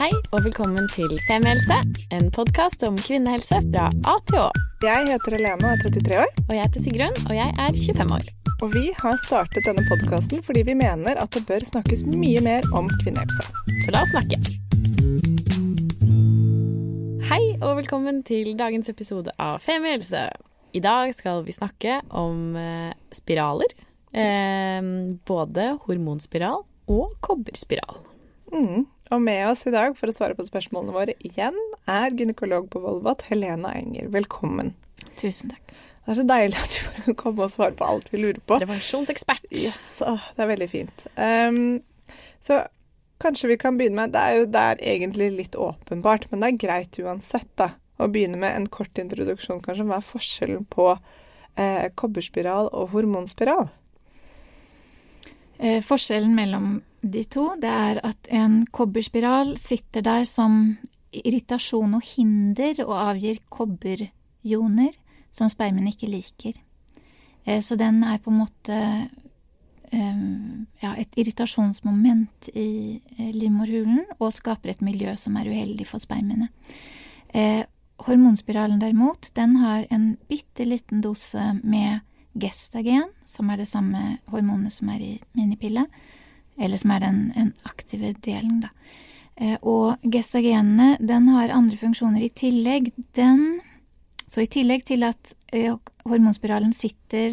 Hei og velkommen til Femihelse, en podkast om kvinnehelse fra A til Å. Jeg heter Helene og er 33 år. Og jeg heter Sigrun, og jeg er 25 år. Og vi har startet denne podkasten fordi vi mener at det bør snakkes mye mer om kvinnehelse. Så la oss snakke. Hei og velkommen til dagens episode av Femihelse. I dag skal vi snakke om eh, spiraler. Eh, både hormonspiral og kobberspiral. Mm. Og med oss i dag for å svare på spørsmålene våre igjen er gynekolog på Volvat, Helena Enger. Velkommen. Tusen takk. Det er så deilig at du kan komme og svare på alt vi lurer på. Prevensjonsekspert. Yes, åh, det er veldig fint. Um, så kanskje vi kan begynne med Det er jo det er egentlig litt åpenbart, men det er greit uansett da, å begynne med en kort introduksjon. kanskje. Hva er forskjellen på eh, kobberspiral og hormonspiral? Eh, forskjellen mellom de to, det er at en kobberspiral sitter der som irritasjon og hinder og avgir kobberjoner som spermen ikke liker. Eh, så den er på en måte eh, ja, et irritasjonsmoment i eh, livmorhulen og skaper et miljø som er uheldig for spermene. Hormonspiralen derimot, den har en bitte liten dose med gestagen, som er det samme hormonet som er i minipille, eller som er den, den aktive delen, da. Eh, og gestagenene, den har andre funksjoner i tillegg. Den Så i tillegg til at eh, hormonspiralen sitter,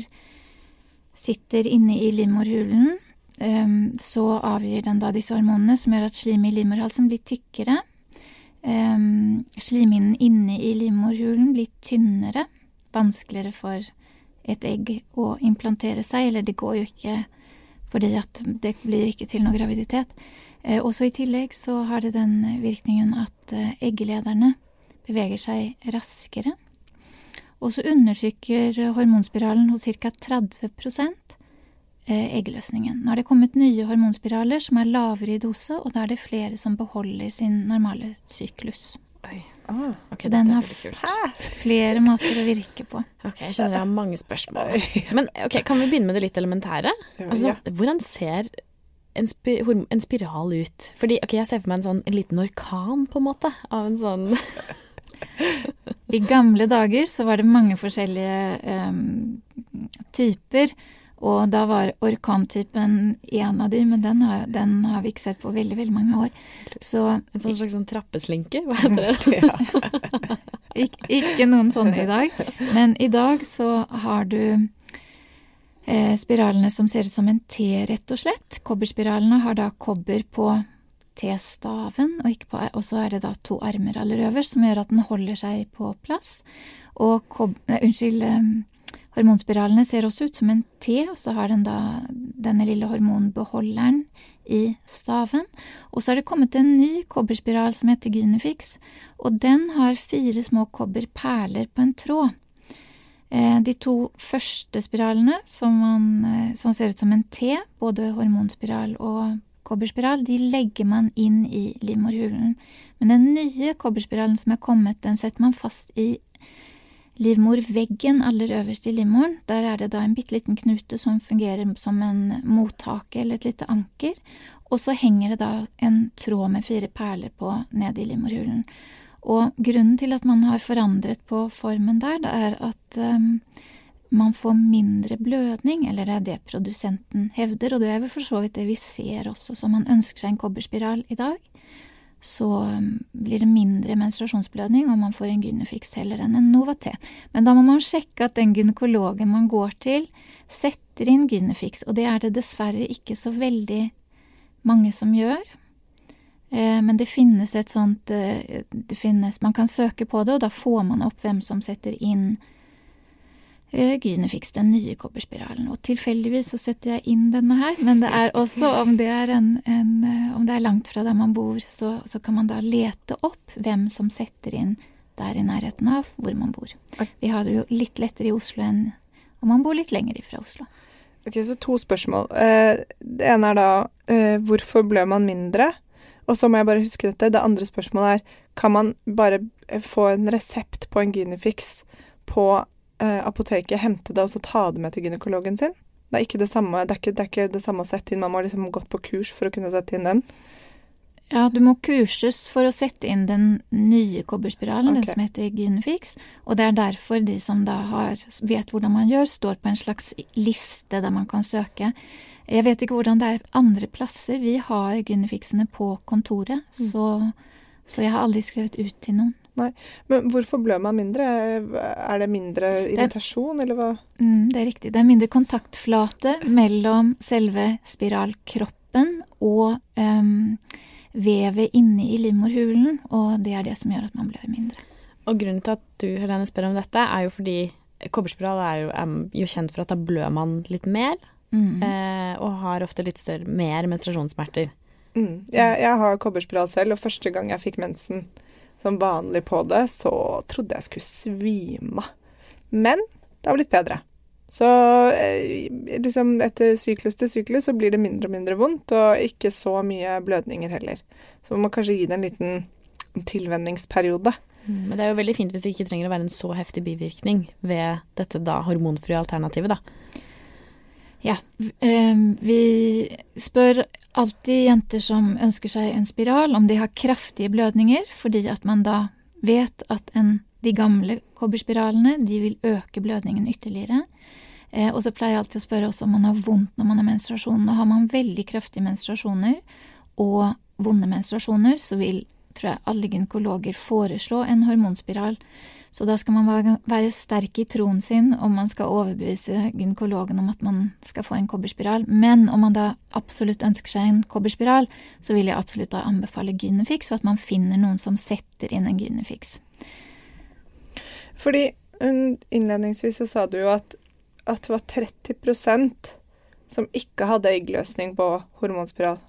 sitter inne i livmorhulen, eh, så avgir den da disse hormonene som gjør at slimet i livmorhalsen blir tykkere. Slimhinnen inne i livmorhulen blir tynnere, vanskeligere for et egg å implantere seg, eller det går jo ikke fordi at det blir ikke til noe graviditet. Eh, også i tillegg så har det den virkningen at eh, eggelederne beveger seg raskere. Og så undertrykker hormonspiralen hos ca. 30 eh, eggløsningen. Nå er det kommet nye hormonspiraler som er lavere i dose, og da er det flere som beholder sin normale syklus. Oi. Ah, okay, den har flere måter å virke på. Ok, Jeg kjenner jeg har mange spørsmål. Men ok, kan vi begynne med det litt elementære? Altså, Hvordan ser en, spi en, spiral ut? Fordi ok, Jeg ser for meg en sånn en liten orkan, på en måte, av en sånn I gamle dager så var det mange forskjellige um, typer. Og da var orkantypen en av de, men den har, den har, vi ikke sett på veldig veldig mange år. Så, en sånn slags sånn trappeslinke? Hva heter det? Ik ikke noen sånne i dag. Men i dag så har du eh, spiralene som ser ut som en T, rett og slett. Kobberspiralene har da kobber på T-staven, og, og, så er det da to armer aller øverst som gjør at den holder seg på plass. Og kob... Nei, unnskyld. Eh, Hormonspiralene ser også ut som en T, og så har den da denne lille hormonbeholderen i staven. Og så har det kommet en ny kobberspiral som heter Gynefix, og den har fire små kobberperler på en tråd. Eh, de to første spiralene, som, man, eh, som ser ut som en T, både hormonspiral og kobberspiral, de legger man inn i livmorhulen. Men den nye kobberspiralen som er kommet, den setter man fast i livmorveggen aller øverst i livmoren. Der er det da en bitte liten knute som fungerer som en mottake eller et lite anker. Og så henger det da en tråd med fire perler på nede i livmorhulen. Og grunnen til at man har forandret på formen der, det er at um, man får mindre blødning, eller det er det produsenten hevder, og det er vel for så vidt det vi ser også, så man ønsker seg en kobberspiral i dag så um, blir det mindre menstruasjonsblødning, om man får en gynefix heller enn en Novaté. Men da må man sjekke at den gynekologen man går til, setter inn gynefix, og det er det dessverre ikke så veldig mange som gjør. Eh, men det finnes et sånt eh, det finnes, Man kan søke på det, og da får man opp hvem som setter inn Eh, Gynefix, den nye kobberspiralen. Og tilfeldigvis så setter jeg inn denne her, men det er også om det er, en, en, eh, om det er langt fra der man bor, så, så, kan man da lete opp hvem som setter inn der i nærheten av hvor man bor. Vi har det jo litt lettere i Oslo enn om man bor litt lenger ifra Oslo. Ok, Så to spørsmål. Eh, det ene er da hvorfor ble man mindre? Og så må jeg bare huske dette. Det andre spørsmålet er kan man bare få en resept på en Gynifix på eh, apoteket hente det og så ta det med til gynekologen sin. Det er ikke det samme, det er ikke, det er ikke det samme å sette inn. Man må liksom gått på kurs for å kunne sette inn den. Ja, du må kurses for å sette inn den nye kobberspiralen, okay. den som heter Gynefix. Og det er derfor de som da har, vet hvordan man gjør, står på en slags liste der man kan søke. Jeg vet ikke hvordan det er andre plasser. Vi har Gynefixene på kontoret, så, så jeg har aldri skrevet ut til noen. Men hvorfor blør man mindre? Er det mindre irritasjon, eller hva? Mm, det er riktig. Det er mindre kontaktflate mellom selve spiralkroppen og um, vevet inne i livmorhulen, og det er det som gjør at man blør mindre. Og grunnen til at du, Helene, spør om dette, er jo fordi kobberspiral er jo, er jo kjent for at da blør man litt mer, Mm. eh, og har ofte litt større, mer menstruasjonssmerter. Mm. Jeg, jeg har kobberspiral selv, og første gang jeg fikk mensen som vanlig på det, så trodde jeg skulle svime. Men det har blitt bedre. Så eh, liksom etter syklus til syklus så blir det mindre og mindre vondt, og ikke så mye blødninger heller. Så man må kanskje gi det en liten tilvenningsperiode. Men det er jo veldig fint hvis det ikke trenger å være en så heftig bivirkning ved dette da hormonfrie alternativet, da. Ja. vi spør alltid jenter som ønsker seg en spiral, om de har kraftige blødninger, fordi at man da vet at en, de gamle kobberspiralene de vil øke blødningen ytterligere. Eh, og så pleier jeg alltid å spørre også om man har vondt når man har menstruasjon. Har man veldig kraftige menstruasjoner og vonde menstruasjoner, så vil tror jeg alle gynekologer foreslå en hormonspiral. Så da skal man være- sterk i troen sin om man skal overbevise gynekologen om at man skal få en kobberspiral. Men om man da absolutt ønsker seg en kobberspiral, så vil jeg absolutt da anbefale Gynefix, og at man finner noen som setter inn en Gynefix. Fordi mm, innledningsvis så sa du jo at, at det var 30% som ikke hadde eggløsning på hormonspiral.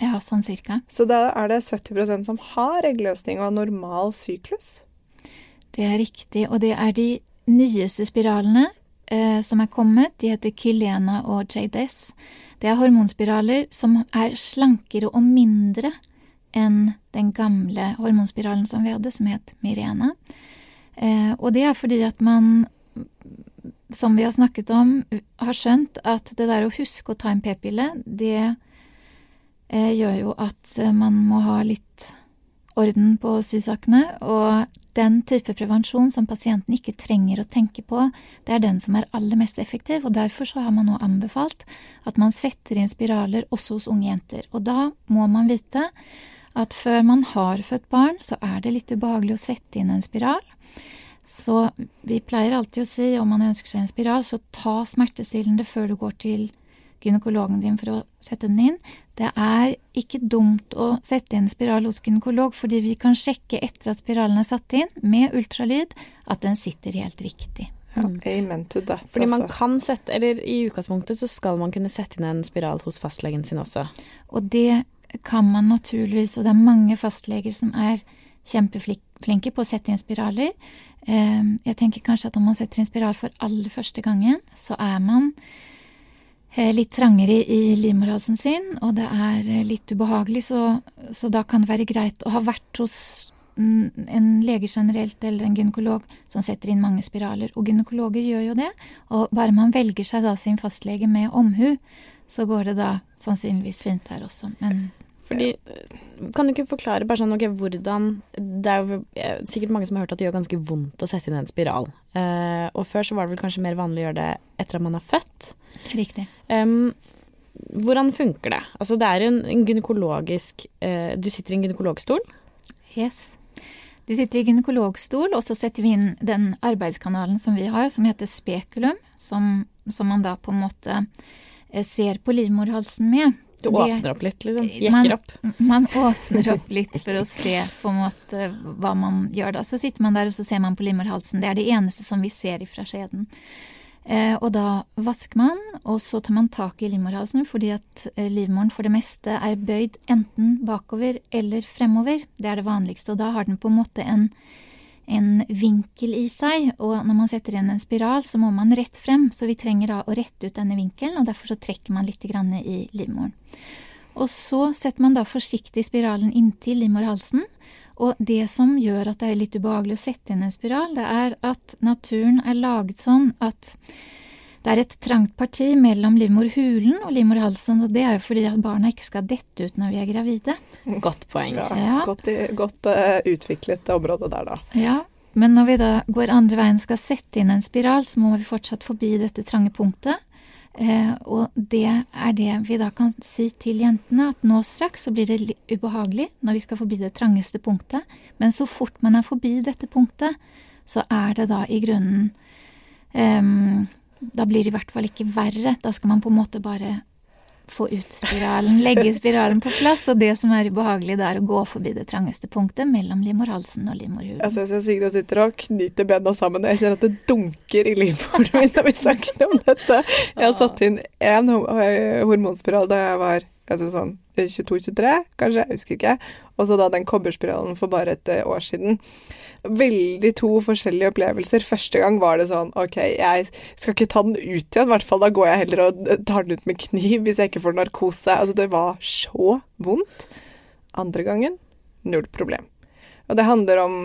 Ja, sånn cirka. Så da er det 70% som har eggløsning og har normal syklus. Det er riktig, og det er de nyeste spiralene eh, som er kommet. De heter Kylena og JDS. Det er hormonspiraler som er slankere og mindre enn den gamle hormonspiralen som vi hadde, som het Mirena. Eh, og det er fordi at man, som vi har snakket om, har skjønt at det der å huske å ta en p-pille, det eh, gjør jo at eh, man må ha litt orden på sysakene, og den type prevensjon som pasienten ikke trenger å tenke på, det er den som er aller mest effektiv, og derfor så har man nå anbefalt at man setter inn spiraler også hos unge jenter. Og da må man vite at før man har født barn, så er det litt ubehagelig å sette inn en spiral. Så vi pleier alltid å si om man ønsker seg en spiral, så ta smertestillende før du går til gynekologen din for å sette den inn. Det er ikke dumt å sette inn spiral hos gynekolog, fordi vi kan sjekke etter at spiralen er satt inn, med ultralyd, at den sitter helt riktig. Ja, Mm. amen to that, Fordi man altså. kan sette, eller i utgangspunktet så skal man kunne sette inn en spiral hos fastlegen sin også. Og det kan man naturligvis, og det er mange fastleger som er kjempeflinke på å sette inn spiraler. Eh, Jeg tenker kanskje at om man setter inn spiral for aller første gangen, så er man litt trangere i livmorhalsen sin, og det er eh, litt ubehagelig, så, så da kan det være greit å ha vært hos en lege generelt eller en gynekolog som setter inn mange spiraler. Og gynekologer gjør jo det, og bare man velger seg da sin fastlege med omhu, så går det da sannsynligvis fint her også. Men Fordi, kan du ikke forklare bare sånn, okay, hvordan Det er jo eh, sikkert mange som har hørt at det gjør ganske vondt å sette inn en spiral. Eh, og før så var det vel kanskje mer vanlig å gjøre det etter at man har født. riktig. Um, hvordan funker det? Altså det er en, en gynekologisk eh, Du sitter i en gynekologstol. Yes. Du sitter i gynekologstol, og så setter vi inn den arbeidskanalen som vi har, som heter spekulum, som, som man da på en måte eh, ser på livmorhalsen med. Du åpner opp litt, liksom. Man- Jekker opp. Man åpner opp litt for å se på en måte hva man gjør da. Så sitter man der, og så ser man på livmorhalsen. Det er det eneste som vi ser ifra skjeden. Eh, og da vasker man, og så tar man tak i livmorhalsen, fordi at eh, livmoren for det meste er bøyd enten bakover eller fremover. Det er det vanligste, og da har den på en måte en, en vinkel i seg. Og når man setter inn en spiral, så må man rett frem, så vi trenger da å rette ut denne vinkelen, og derfor så trekker man litt i livmoren. Og så setter man da forsiktig spiralen inntil livmorhalsen. Og det som gjør at det er litt ubehagelig å sette inn en spiral, det er at naturen er laget sånn at Det er et trangt parti mellom livmorhulen og livmorhalsen, og det er jo fordi at barna ikke skal dette ut når vi er gravide. Godt poeng. Ja, Ja. Godt, godt uh, utviklet område der, da. Ja, men når vi da går andre veien skal sette inn en spiral, så må vi fortsatt forbi dette trange punktet. Eh, og det er det vi da kan si til jentene, at nå straks så blir det litt ubehagelig når vi skal forbi det trangeste punktet, men så fort man er forbi dette punktet, så er det da i grunnen ehm, Da blir det i hvert fall ikke verre. Da skal man på en måte bare få ut spiralen, legge spiralen på plass, og det som er ubehagelig, det er å gå forbi det trangeste punktet mellom livmorhalsen og livmorhulen. Jeg ser Sigrid sitter og knyter bena sammen, og jeg kjenner at det dunker i livmoren min når vi snakker om dette. Jeg har satt inn én hormonspiral da jeg var altså sånn 22-23, kanskje, jeg husker ikke. Og så da den kobberspiralen for bare et eh, år siden. Veldig to forskjellige opplevelser. Første gang var det sånn OK, jeg skal ikke ta den ut igjen, i hvert fall da går jeg heller og eh, tar den ut med kniv hvis jeg ikke får narkose. Altså, det var så vondt. Andre gangen null problem. Og det handler om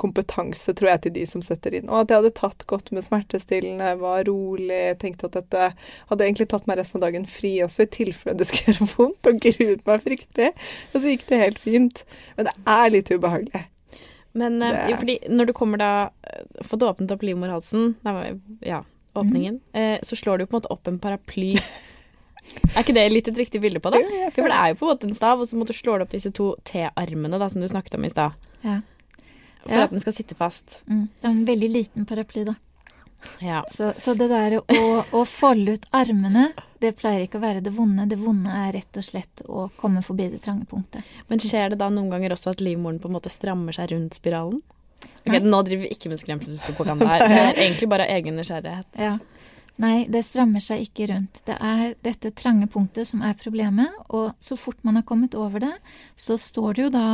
kompetanse, tror jeg, til de som setter inn. Og at jeg hadde tatt godt med smertestillende, var rolig, tenkte at dette Hadde egentlig tatt meg resten av dagen fri også, i tilfelle det skulle gjøre vondt, og gruet meg fryktelig. Og så gikk det helt fint. Men det er litt ubehagelig. Men eh, Det- jo, fordi når du kommer da eh, Fått åpnet opp livmorhalsen, ja, åpningen, eh, så slår du på en måte opp en paraply. er ikke det litt et riktig bilde på det? Jo, For det er jo på en måte en stav, og så måtte du slå opp disse to T-armene som du snakket om i stad. Ja. For at den skal sitte fast. Mm. Det er en veldig liten paraply, da. Ja. Så, så det der å, å folde ut armene, det pleier ikke å være det vonde. Det vonde er rett og slett å komme forbi det trange punktet. Men skjer det da noen ganger også at livmoren på en måte strammer seg rundt spiralen? Ok, Nei. Nå driver vi ikke med skremselspropaganda her. Det er egentlig bare egen nysgjerrighet. Ja. Nei, det strammer seg ikke rundt. Det er dette trange punktet som er problemet, og så fort man har kommet over det, så står det jo da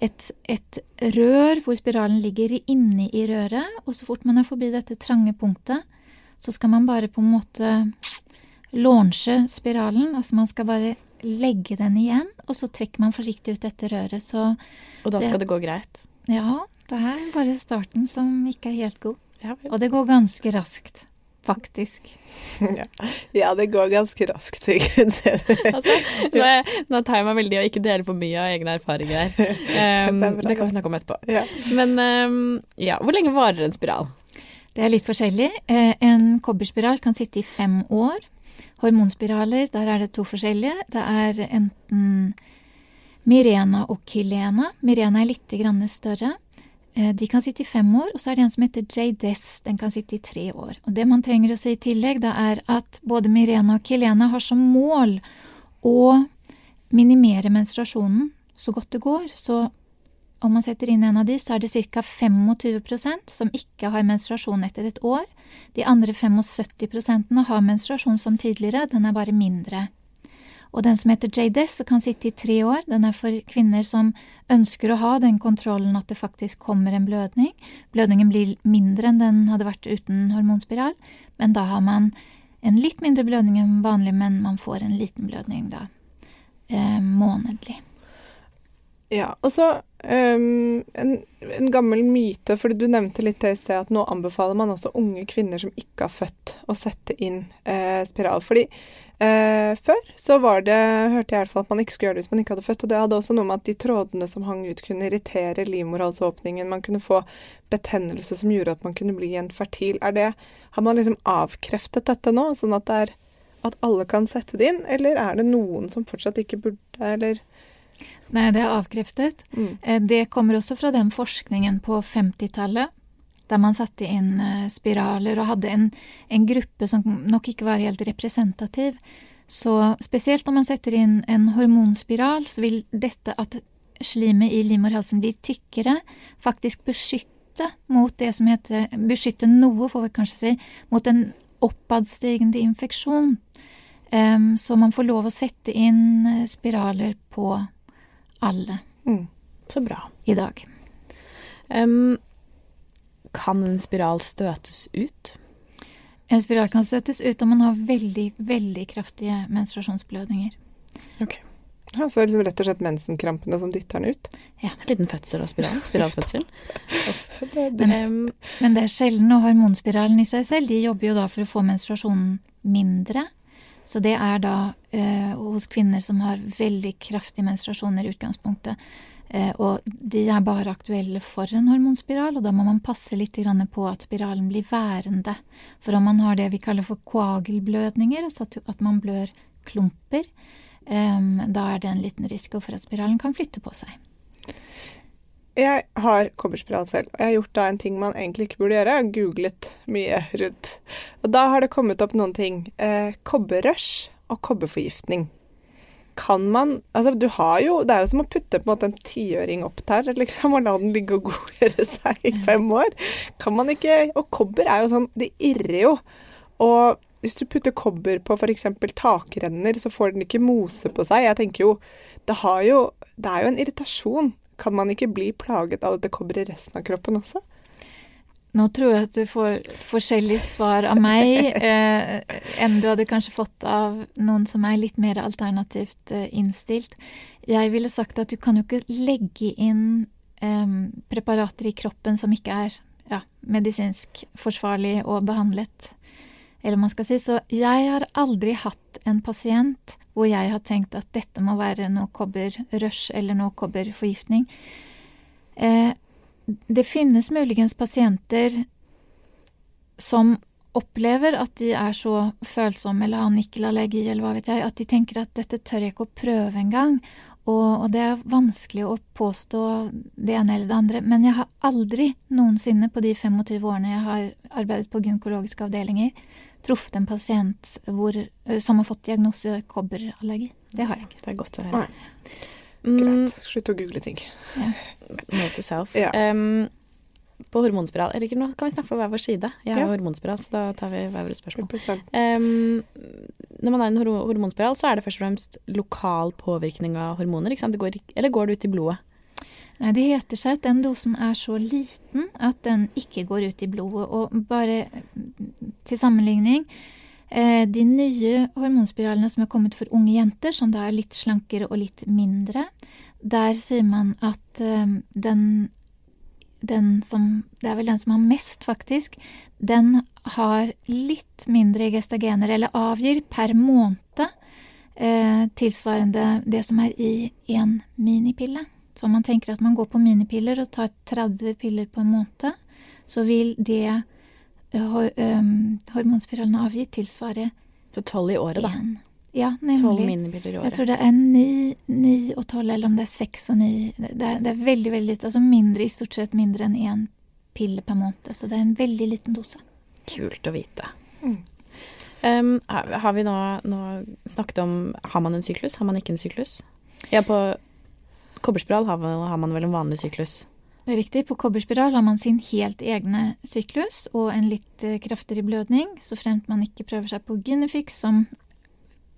et, et rør hvor spiralen ligger inni i røret, og så fort man er forbi dette trange punktet, så skal man bare på en måte launche spiralen, altså man skal bare legge den igjen, og så trekker man forsiktig ut dette røret, så Og da Så- skal det gå greit. ja, det er bare starten som ikke er helt god. Ja. Og det går ganske raskt, faktisk. Ja. ja, det går ganske raskt, Sigrid. Altså, nå, nå tar jeg meg veldig i å ikke dele for mye av egne erfaringer her. Um, Det er det kan vi snakke om etterpå. Ja. Men um, ja, hvor lenge varer en spiral? Det er litt forskjellig. Eh, En kobberspiral kan sitte i fem år. Hormonspiraler, der er det to forskjellige. Det er enten Mirena og Kylena. Mirena er litt grann større. Eh, De kan sitte i fem år, og så er det en som heter JDS, Den kan sitte i tre år. Og det man trenger å si i tillegg, da er at både Mirena og Kilena har som mål å minimere menstruasjonen så godt det går. Så om man setter inn en av de, så er det ca. 25% som ikke har menstruasjon etter et år. De andre 75% har menstruasjon som tidligere, den er bare mindre. Og den som heter JDS og kan sitte i tre år, den er for kvinner som ønsker å ha den kontrollen at det faktisk kommer en blødning. Blødningen blir mindre enn den hadde vært uten hormonspiral, men da har man en litt mindre blødning enn vanlig, men man får en liten blødning da eh, månedlig. Ja, og så um, en, en gammel myte, fordi du nevnte litt det i sted, at nå anbefaler man også unge kvinner som ikke har født, å sette inn eh, spiral. Fordi eh, før så var det, hørte jeg i hvert fall at man ikke skulle gjøre det hvis man ikke hadde født, og det hadde også noe med at de trådene som hang ut kunne irritere livmorhalsåpningen, man kunne få betennelse som gjorde at man kunne bli infertil. Er det, har man liksom avkreftet dette nå, sånn at det er at alle kan sette det inn, eller er det noen som fortsatt ikke burde, eller Nei, det er avkreftet. mm. Eh, Det kommer også fra den forskningen på 50-tallet, der man satte inn eh, spiraler og hadde en, en gruppe som nok ikke var helt representativ. Så spesielt når man setter inn en hormonspiral, så vil dette at slimet i livmorhalsen blir tykkere, faktisk beskytte mot det som heter Beskytte noe, får vi kanskje si, mot en oppadstigende infeksjon. Um, så man får lov å sette inn eh, spiraler på alle Mm. Så bra. i dag. Um, kan en spiral støtes ut? En spiral kan støtes ut om man har veldig, veldig kraftige menstruasjonsblødninger. Ja, så er liksom rett og slett mensenkrampene som dytter den ut? Ja. En liten fødsel av spiral. Spiralfødsel. Men, men det er sjelden, og hormonspiralen i seg selv, de jobber jo da for å få menstruasjonen mindre. Så det er da eh, hos kvinner som har veldig kraftige menstruasjoner i utgangspunktet. Eh, og de er bare aktuelle for en hormonspiral, og da må man passe litt på at spiralen blir værende. For om man har det vi kaller for koagelblødninger, altså at, man blør klumper, em, da er det en liten risiko for at spiralen kan flytte på seg. Jeg har kobberspiral selv, og jeg har gjort da en ting man egentlig ikke burde gjøre. Jeg har googlet mye rundt. Og da har det kommet opp noen ting. Eh, kobberrush og kobberforgiftning. Kan man Altså, du har jo Det er jo som å putte på en måte en tiøring opp der, liksom, og la den ligge og godgjøre seg i fem år. Kan man ikke Og kobber er jo sånn Det irrer jo. Og hvis du putter kobber på f.eks. takrenner, så får den ikke mose på seg. Jeg tenker jo Det har jo Det er jo en irritasjon. Kan man ikke bli plaget av dette kobberet i resten av kroppen også? Nå tror jeg at du får forskjellige svar av meg eh, enn du hadde kanskje fått av noen som er litt mer alternativt eh, innstilt. Jeg ville sagt at du kan jo ikke legge inn eh, preparater i kroppen som ikke er ja, medisinsk forsvarlig og behandlet, eller hva man skal si. Så jeg har aldri hatt en pasient hvor jeg har tenkt at dette må være noe kobberrush eller noe kobberforgiftning. Eh, det finnes muligens pasienter som opplever at de er så følsomme eller har nikkelallergi eller hva vet jeg, at de tenker at dette tør jeg ikke å prøve engang. Og, og det er vanskelig å påstå det ene eller det andre. Men jeg har aldri noensinne på de 25 årene jeg har arbeidet på gynekologiske avdelinger, truffet en pasient hvor, som har fått diagnose kobberallergi. Det har jeg ikke. Det er godt å Nei. høre. Mm, Greit. Slutt å google ting. note to self. Ja. Um, på hormonspiral Eller ikke nå kan vi snakke for hver vår side. Jeg har Ja. hormonspiral, så da tar vi hver våre spørsmål. 100%. Når man er i en hormonspiral, så er det først og fremst lokal påvirkning av hormoner. Ikke sant? Det går, eller går det ut i blodet? Nei, det heter seg at den dosen er så liten at den ikke går ut i blodet. Og bare til sammenligning De nye hormonspiralene som er kommet for unge jenter, som da er litt slankere og litt mindre, der sier man at eh, den, den som Det er vel den som har mest, faktisk. Den har litt mindre gestagener, eller avgir per måned eh, tilsvarende det som er i én minipille. Så om man tenker at man går på minipiller og tar 30 piller på en måned, så vil det eh, hor- avgitt, hormonspiralen Så tolv i året, da. Ja, Tolv nemlig. minipiller i Jeg tror det er ni, ni og tolv, eller om det er seks og ni. Det er, det er veldig, veldig lite. Altså mindre, i stort sett mindre enn én pille per måned. Så det er en veldig liten dose. Kult å vite. Mm. Um, har, har vi nå, nå snakket om Har man en syklus? Har man ikke en syklus? Ja, på kobberspiral har, man- har man vel en vanlig syklus. Riktig. På kobberspiral har man sin helt egne syklus og en litt eh, kraftigere blødning, så fremt man ikke prøver seg på Gynefix, som,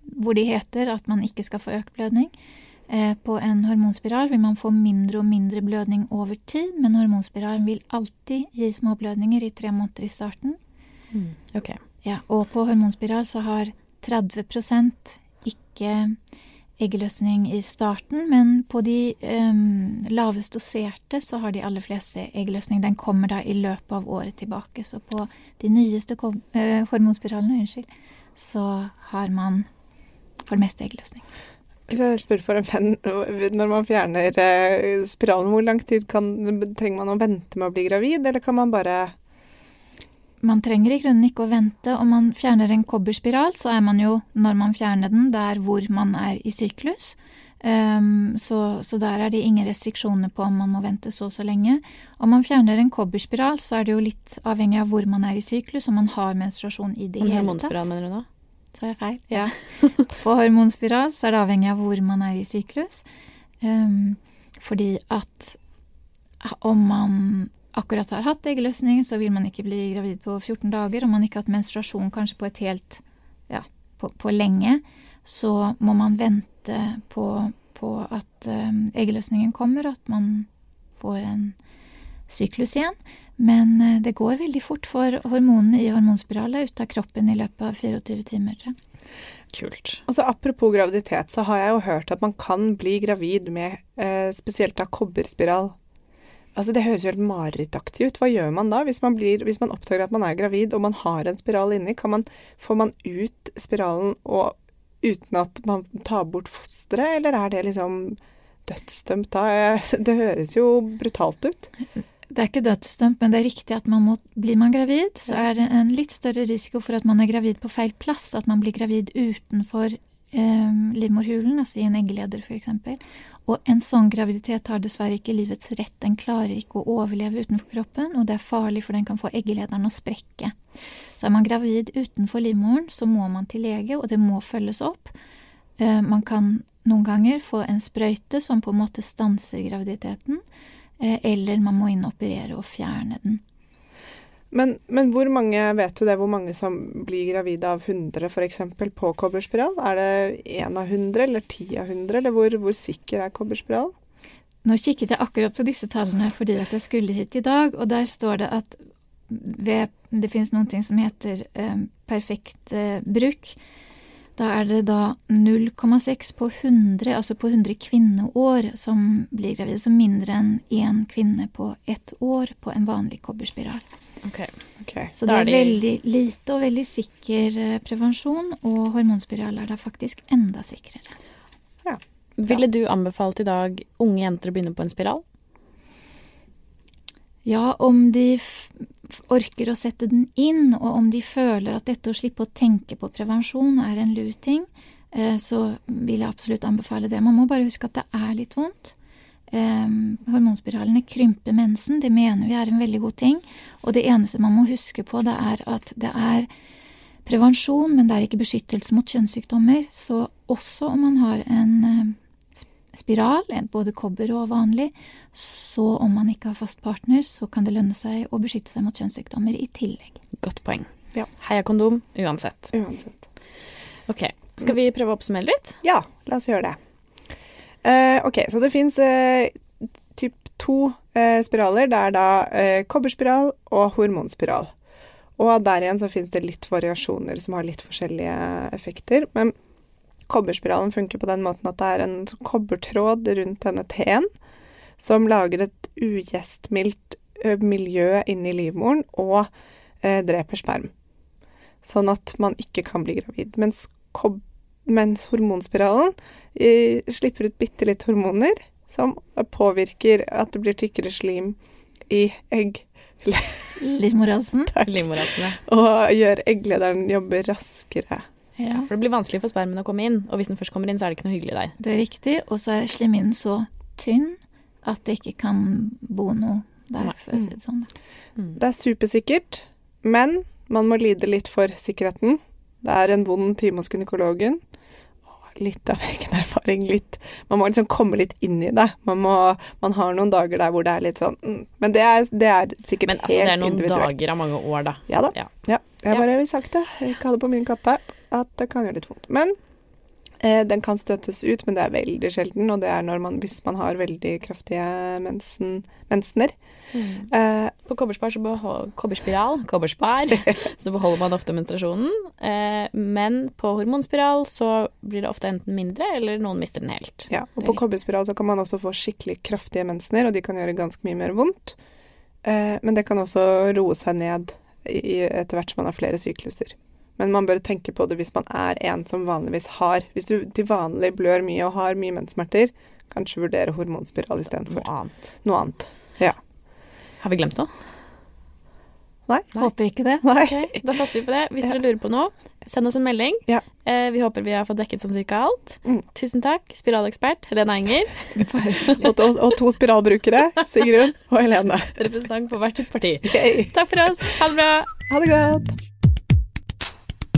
hvor de heter at man ikke skal få økt blødning. Eh, på en hormonspiral vil man få mindre og mindre blødning over tid, men hormonspiralen vil alltid gi små blødninger i tre måneder i starten. Ok. Ja, og på hormonspiral så har 30% ikke eggløsning i starten, men på de um, lavest doserte så har de aller fleste eggløsning. Den kommer da i løpet av året tilbake. Så på de nyeste kom, uh, hormonspiralene, unnskyld, så har man for det meste eggløsning. Hvis jeg spør for en venn, når man fjerner eh, spiralen, hvor lang tid kan, trenger man å vente med å bli gravid, eller kan man bare Man trenger i grunnen ikke å vente. Om man fjerner en kobberspiral, så er man jo, når man fjerner den, der hvor man er i syklus. Um, så, så der er det ingen restriksjoner på om man må vente så og så lenge. Om man fjerner en kobberspiral, så er det jo litt avhengig av hvor man er i syklus, om man har menstruasjon i det hele tatt. mener du da? Sa jeg feil? Ja. På hormonspiral så er det avhengig av hvor man er i syklus. Um, fordi at om man akkurat har hatt eggløsning, så vil man ikke bli gravid på 14 dager. Om man ikke har hatt menstruasjon kanskje på et helt ja, på, på lenge, så må man vente på, på at um, eggløsningen kommer, at man får en syklus igjen. Men uh, det går veldig fort, for hormonene i hormonspiralet ut av kroppen i løpet av 24 timer. Kult. Altså, apropos graviditet, så har jeg jo hørt at man kan bli gravid med uh, spesielt av kobberspiral. Altså, Det høres jo helt marerittaktig ut. Hva gjør man da hvis man, blir, hvis man oppdager at man er gravid og man har en spiral inni? Kan man, får man ut spiralen og, uten at man tar bort fosteret, eller er det liksom dødsdømt da? Det høres jo brutalt ut. Det er ikke dødsdømt, men det er riktig at man må, blir man gravid, så er det en litt større risiko for at man er gravid på feil plass, at man blir gravid utenfor livmorhulen, altså i en eggleder f.eks. Og en sånn graviditet har dessverre ikke livets rett, den klarer ikke å overleve utenfor kroppen, og det er farlig for den kan få egglederen å sprekke. Så er man gravid utenfor livmoren, så må man til lege, og det må følges opp. Eh, man kan noen ganger få en sprøyte som på en måte stanser graviditeten, eh, eller man må inn og operere og fjerne den. Men, men hvor mange, vet du det, hvor mange som blir gravide av 100 f.eks. på kobberspiral? Er det én av 100 eller ti av 100, eller hvor, hvor sikker er kobberspiral? Nå kikket jeg akkurat på disse tallene fordi at jeg skulle hit i dag, og der står det at ved, det finnes noen ting som heter eh, perfekt eh, bruk. Da er det da 0,6 på 100, altså på 100 kvinneår som blir gravide. Så mindre enn én kvinne på ett år på en vanlig kobberspiral. Okay. Okay. Så det er de- veldig lite og veldig sikker eh, prevensjon, og hormonspiral er da faktisk enda sikrere. Ville du anbefalt i dag unge jenter å begynne på en spiral? Ja, om de orker å sette den inn, og om de føler at dette å slippe å tenke på prevensjon er en lur ting, eh, så vil jeg absolutt anbefale det. Man må bare huske at det er litt vondt. Eh, hormonspiralene krymper mensen, det mener vi er en veldig god ting. Og det eneste man må huske på, det er at det er prevensjon, men det er ikke beskyttelse mot kjønnssykdommer. Så også om man har en eh, spiral, både kobber og vanlig, så om man ikke har fast partner, så kan det lønne seg å beskytte seg mot kjønnssykdommer i tillegg. Godt poeng. Ja. Heia kondom uansett. Uansett. Ok, Skal vi prøve å oppsummere litt? Ja, la oss gjøre det. Uh, ok, så det fins uh, typ to uh, spiraler. Det er da eh, kobberspiral og hormonspiral. Og der igjen så fins det litt variasjoner som har litt forskjellige effekter. Men kobberspiralen funker på den måten at det er en sånn kobbertråd rundt denne T-en som lager et ugjestmildt miljø inni livmoren og eh, dreper sperm. Sånn at man ikke kan bli gravid. Mens, kob mens hormonspiralen eh, slipper ut bitte litt hormoner som påvirker at det blir tykkere slim i egg Livmorhalsen. Og gjør egglederen jobbe raskere. Ja, For det blir vanskelig for spermen å komme inn, og hvis den først kommer inn, så er det ikke noe hyggelig der. det er riktig. Og så er slimhinnen så tynn at det ikke kan bo noe der, for å si det sånn. Mm. Det er supersikkert, men man må lide litt for sikkerheten. Det er en vond time hos gynekologen. Litt av egen erfaring, litt Man må liksom komme litt inn i det. Man, må, man har noen dager der hvor det er litt sånn mm. Men det er, det er sikkert Men altså, det er noen dager av mange år, da. Ja da. Ja. Ja. Jeg Ja. bare vil sagt det. Jeg ikke ha det på min kappe. At det kan gjøre litt vondt. Men eh, den kan støtes ut, men det er veldig sjelden. Og det er man, hvis man har veldig kraftige mensen, mensener. Eh, På kobberspar så kobberspiral, kobberspar, så beholder man ofte menstruasjonen. Eh, men på hormonspiral så blir det ofte enten mindre, eller noen mister den helt. Ja, og på kobberspiral så kan man også få skikkelig kraftige mensener, og de kan gjøre ganske mye mer vondt. Eh, men det kan også roe seg ned i- etter hvert som man har flere sykluser. Men man bør tenke på det hvis man er en som vanligvis har Hvis du til vanlig blør mye og har mye menssmerter, kanskje vurdere hormonspiral istedenfor Noe annet. noe annet. Har vi glemt noe? Nei. Nei. Håper ikke det. Nei. Ok, Da satser vi på det. Hvis Ja. dere lurer på noe, send oss en melding. Ja. Eh, vi håper vi har fått dekket sånn cirka alt. Mm. Tusen takk, spiralekspert Helene Enger, Og, to, og to spiralbrukere, Sigrun og Helene. representant for hvert sitt parti. Yay. Takk for oss. Ha det bra. Ha det godt.